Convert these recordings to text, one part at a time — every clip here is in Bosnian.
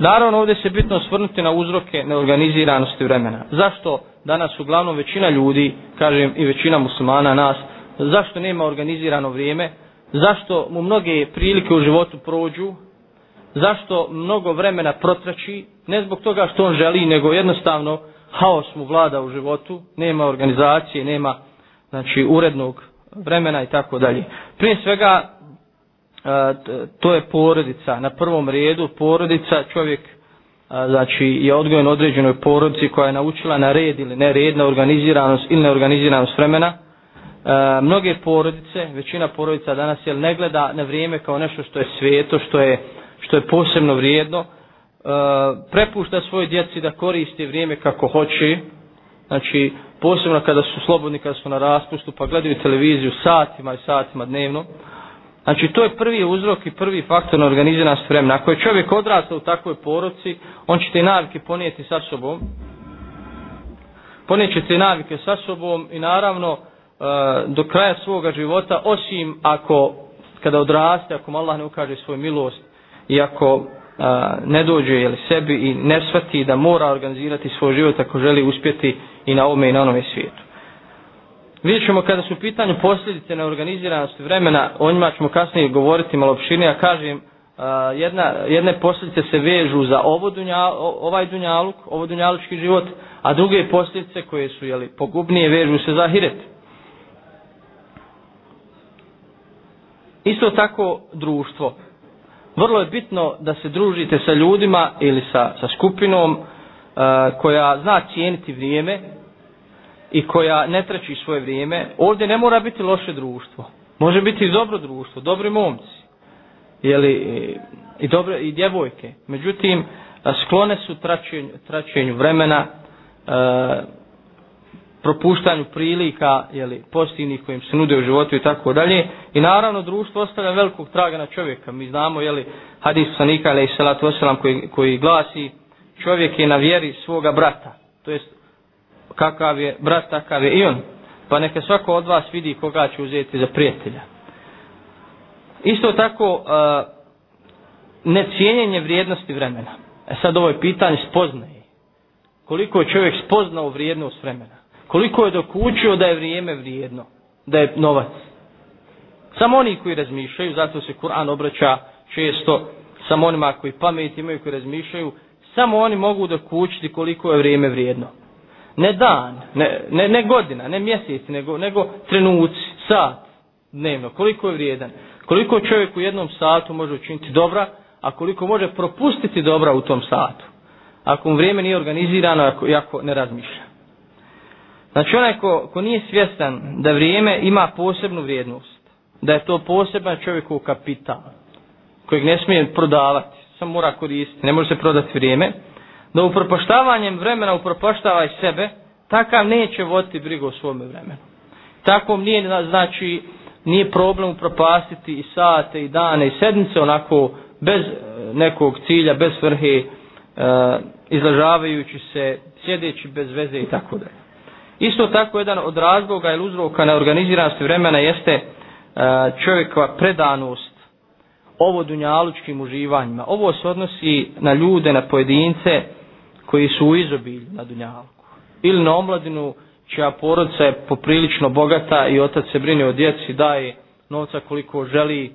Naravno ovdje se bitno osvrnuti na uzroke neorganiziranosti vremena. Zašto danas uglavnom većina ljudi, kažem i većina muslimana nas, zašto nema organizirano vrijeme, zašto mu mnoge prilike u životu prođu, zašto mnogo vremena protrači, ne zbog toga što on želi, nego jednostavno haos mu vlada u životu, nema organizacije, nema znači urednog vremena i tako dalje. Prije svega to je porodica. Na prvom redu porodica čovjek znači je odgojen određenoj porodici koja je naučila na red ili ne red na organiziranost ili neorganiziranost vremena. mnoge porodice, većina porodica danas jel ne gleda na vrijeme kao nešto što je sveto, što je, što je posebno vrijedno. prepušta svoje djeci da koristi vrijeme kako hoće. Znači, posebno kada su slobodni, kada su na raspustu, pa gledaju televiziju satima i satima dnevno. Znači to je prvi uzrok i prvi faktor na organizirana spremna. Ako je čovjek odrastao u takvoj poroci, on će te navike ponijeti sa sobom. Ponijet će te navike sa sobom i naravno e, do kraja svoga života, osim ako kada odraste, ako Allah ne ukaže svoju milost i ako e, ne dođe sebi i ne shvati da mora organizirati svoj život ako želi uspjeti i na ovome i na onome svijetu. Vidjet ćemo kada su u pitanju posljedice neorganiziranosti vremena, o njima ćemo kasnije govoriti malo opširnije, a kažem, jedna, jedne posljedice se vežu za ovaj dunjaluk, ovo dunjalučki život, a druge posljedice koje su jeli, pogubnije vežu se za hiret. Isto tako društvo. Vrlo je bitno da se družite sa ljudima ili sa, sa skupinom koja zna cijeniti vrijeme, i koja ne treći svoje vrijeme, ovdje ne mora biti loše društvo. Može biti i dobro društvo, dobri momci i, dobre, i djevojke. Međutim, sklone su traćenju, vremena, e, propuštanju prilika, jeli, pozitivnih kojim se nude u životu i tako dalje. I naravno društvo ostavlja velikog traga na čovjeka. Mi znamo, jeli, hadis sanika, i koji, koji glasi, čovjek je na vjeri svoga brata. To jest kakav je brat, takav je i on. Pa neka svako od vas vidi koga će uzeti za prijatelja. Isto tako, e, necijenjenje vrijednosti vremena. E sad ovo je pitanje spoznaje. Koliko je čovjek spoznao vrijednost vremena? Koliko je dokučio da je vrijeme vrijedno? Da je novac? Samo oni koji razmišljaju, zato se Kur'an obraća često samo onima koji pamet imaju, koji razmišljaju, samo oni mogu dokučiti koliko je vrijeme vrijedno. Ne dan, ne, ne, godina, ne mjesec, nego, nego trenuci, sat, dnevno. Koliko je vrijedan? Koliko čovjek u jednom satu može učiniti dobra, a koliko može propustiti dobra u tom satu? Ako mu vrijeme nije organizirano, ako, ne razmišlja. Znači onaj ko, ko nije svjestan da vrijeme ima posebnu vrijednost, da je to poseban čovjekov kapital, kojeg ne smije prodavati, samo mora koristiti, ne može se prodati vrijeme, da upropaštavanjem vremena upropaštava i sebe, takav neće voditi brigu o svome vremenu. Takvom nije, znači, nije problem upropastiti i sate, i dane, i sedmice, onako bez e, nekog cilja, bez svrhe, e, izlažavajući se, sjedeći bez veze i tako dalje. Isto tako jedan od razloga ili uzroka neorganiziranosti vremena jeste e, čovjekova predanost ovo dunjalučkim uživanjima. Ovo se odnosi na ljude, na pojedince, koji su u izobilju na Dunjalku. Ili na omladinu čija porodca je poprilično bogata i otac se brine o djeci, daje novca koliko želi,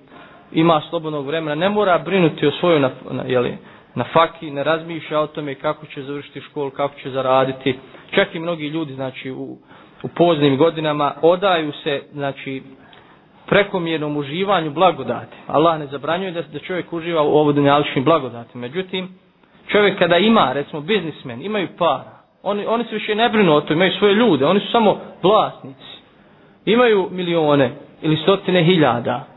ima slobodnog vremena, ne mora brinuti o svojoj na, na, jeli, na faki, ne razmišlja o tome kako će završiti školu, kako će zaraditi. Čak i mnogi ljudi znači, u, u poznim godinama odaju se znači, prekomjernom uživanju blagodati. Allah ne zabranjuje da, da čovjek uživa u ovo blagodati. Međutim, Čovjek kada ima, recimo biznismen, imaju para, oni, oni se više ne brinu o to, imaju svoje ljude, oni su samo vlasnici. Imaju milione ili stotine hiljada.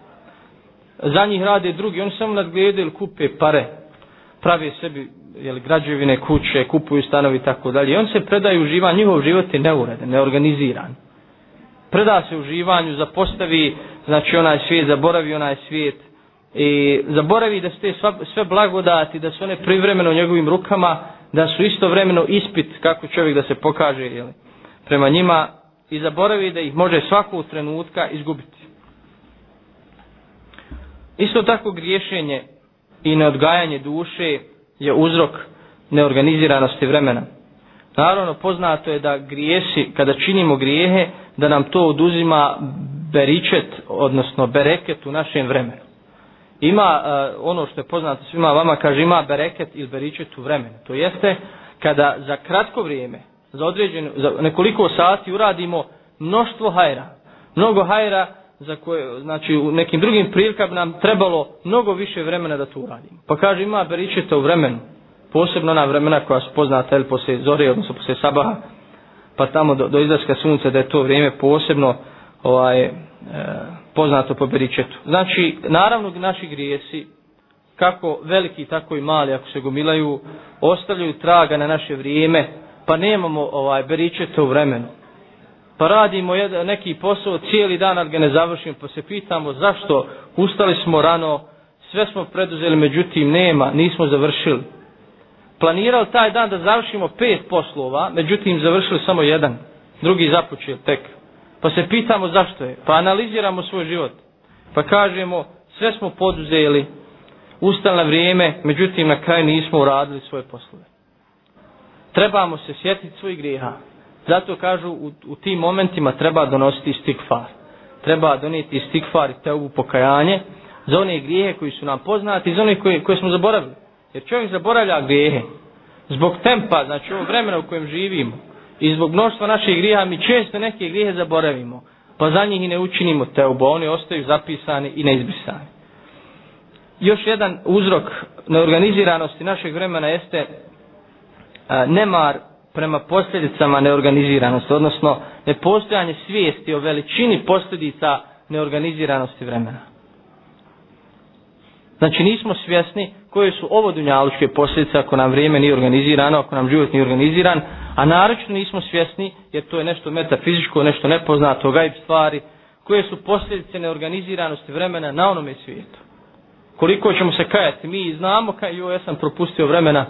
Za njih rade drugi, oni samo nadgledaju ili kupe pare. Prave sebi jel, građevine, kuće, kupuju stanovi i tako dalje. I on se predaju uživanju, njihov život je neuredan, neorganiziran. Preda se uživanju, zapostavi, znači onaj svijet, zaboravi onaj svijet i zaboravi da su te sve blagodati, da su one privremeno u njegovim rukama, da su istovremeno ispit kako čovjek da se pokaže jeli, prema njima i zaboravi da ih može svakog trenutka izgubiti. Isto tako griješenje i neodgajanje duše je uzrok neorganiziranosti vremena. Naravno poznato je da grijesi, kada činimo grijehe, da nam to oduzima beričet, odnosno bereket u našem vremenu ima e, ono što je poznato svima vama, kaže ima bereket ili beričet u vremenu. To jeste kada za kratko vrijeme, za određen, za nekoliko sati uradimo mnoštvo hajra, mnogo hajra za koje, znači u nekim drugim prilikama nam trebalo mnogo više vremena da to uradimo. Pa kaže ima beričeta u vremenu, posebno na vremena koja su poznata ili poslije zore, odnosno poslije sabaha, pa tamo do, do izlaska sunca da je to vrijeme posebno ovaj, e, poznato po beričetu. Znači, naravno naši grijesi, kako veliki, tako i mali, ako se gomilaju, ostavljaju traga na naše vrijeme, pa nemamo ovaj, beričeta u vremenu. Pa radimo neki posao cijeli dan, ali ga ne završimo, pa se pitamo zašto ustali smo rano, sve smo preduzeli, međutim nema, nismo završili. Planirao taj dan da završimo pet poslova, međutim završili samo jedan, drugi započeo, tek. Pa se pitamo zašto je. Pa analiziramo svoj život. Pa kažemo sve smo poduzeli ustalno na vrijeme, međutim na kraju nismo uradili svoje poslove. Trebamo se sjetiti svojih grijeha. Zato kažu u, u tim momentima treba donositi stikfar. Treba donijeti stikfar i u pokajanje za one grijehe koji su nam poznati i za one koje, koje smo zaboravili. Jer čovjek zaboravlja grijehe. Zbog tempa, znači ovog vremena u kojem živimo, i zbog mnoštva naših grijeha mi često neke grijehe zaboravimo, pa za njih i ne učinimo te oba, oni ostaju zapisani i neizbrisani. Još jedan uzrok neorganiziranosti našeg vremena jeste nemar prema posljedicama neorganiziranosti, odnosno nepostojanje svijesti o veličini posljedica neorganiziranosti vremena. Znači nismo svjesni koje su ovo dunjalučke posljedice ako nam vrijeme nije organizirano, ako nam život nije organiziran, a naročito nismo svjesni, jer to je nešto metafizičko, nešto nepoznato, gajb stvari, koje su posljedice neorganiziranosti vremena na onome svijetu. Koliko ćemo se kajati, mi znamo kaj, joj, ja sam propustio vremena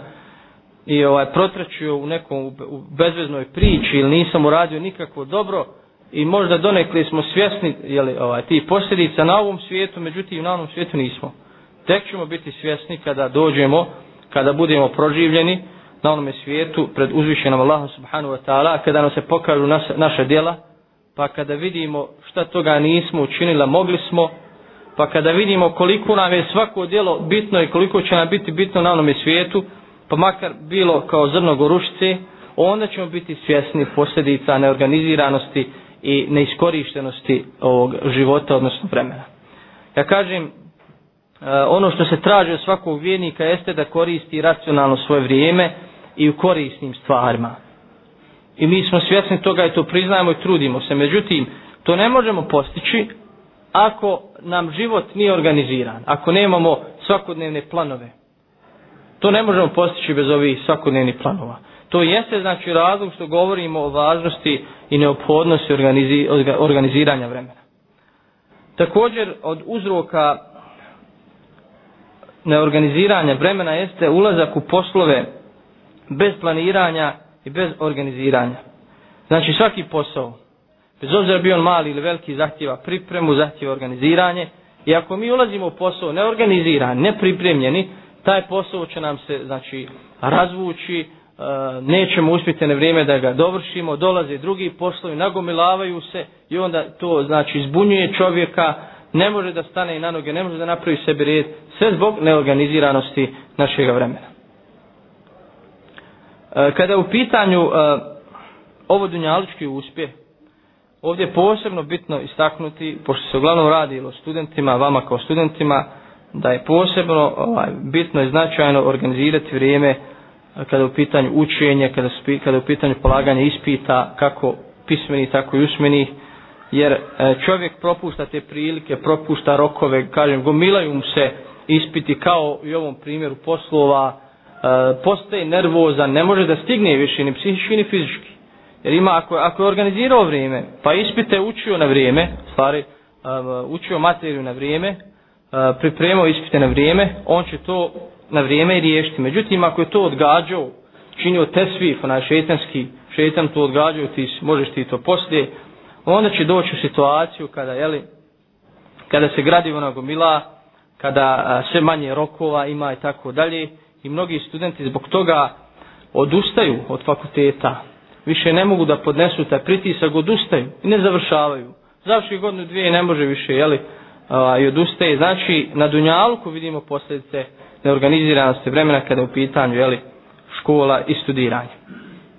i ovaj, protračio u nekom u bezveznoj priči ili nisam uradio nikakvo dobro i možda donekli smo svjesni jeli, ovaj, ti posljedica na ovom svijetu, međutim na onom svijetu nismo. Tek ćemo biti svjesni kada dođemo, kada budemo proživljeni, na onome svijetu pred uzvišenom Allahom subhanahu wa ta'ala, kada nam se pokažu naša, djela, pa kada vidimo šta toga nismo učinila, mogli smo, pa kada vidimo koliko nam je svako djelo bitno i koliko će nam biti bitno na onome svijetu, pa makar bilo kao zrno gorušce, onda ćemo biti svjesni posljedica neorganiziranosti i neiskorištenosti ovog života, odnosno vremena. Ja kažem, e, ono što se traži od svakog vjernika jeste da koristi racionalno svoje vrijeme, i u korisnim stvarima. I mi smo svjesni toga i to priznajemo i trudimo se. Međutim, to ne možemo postići ako nam život nije organiziran, ako nemamo svakodnevne planove. To ne možemo postići bez ovih svakodnevnih planova. To jeste znači razlog što govorimo o važnosti i neophodnosti organiziranja vremena. Također od uzroka neorganiziranja vremena jeste ulazak u poslove bez planiranja i bez organiziranja. Znači svaki posao, bez obzira bio on mali ili veliki, zahtjeva pripremu, zahtjeva organiziranje. I ako mi ulazimo u posao neorganizirani, nepripremljeni, taj posao će nam se znači, razvući, e, nećemo uspjeti na vrijeme da ga dovršimo, dolaze drugi poslovi, nagomilavaju se i onda to znači zbunjuje čovjeka, ne može da stane i na noge, ne može da napravi sebi red, sve zbog neorganiziranosti našega vremena. E, kada je u pitanju e, ovo dunjalički uspjeh, ovdje je posebno bitno istaknuti, pošto se uglavnom radi o studentima, vama kao studentima, da je posebno ovaj, bitno i značajno organizirati vrijeme e, kada je u pitanju učenje, kada, je u pitanju polaganje ispita, kako pismeni, tako i usmeni, jer čovjek propušta te prilike, propušta rokove, kažem, gomilaju mu se ispiti kao i u ovom primjeru poslova, E, postaje nervozan, ne može da stigne više ni psihički ni fizički. Jer ima, ako, ako je organizirao vrijeme, pa ispite učio na vrijeme, stvari, e, učio materiju na vrijeme, e, pripremao ispite na vrijeme, on će to na vrijeme i riješiti. Međutim, ako je to odgađao, činio te onaj šetanski, šetan to odgađao, ti možeš ti to poslije, onda će doći u situaciju kada, jeli, kada se gradivo gomila, kada sve manje rokova ima i tako dalje, i mnogi studenti zbog toga odustaju od fakulteta. Više ne mogu da podnesu taj pritisak, odustaju i ne završavaju. Završi godinu dvije ne može više, jeli, a, i odustaje. Znači, na Dunjalku vidimo posljedice neorganiziranosti vremena kada je u pitanju, jeli, škola i studiranje.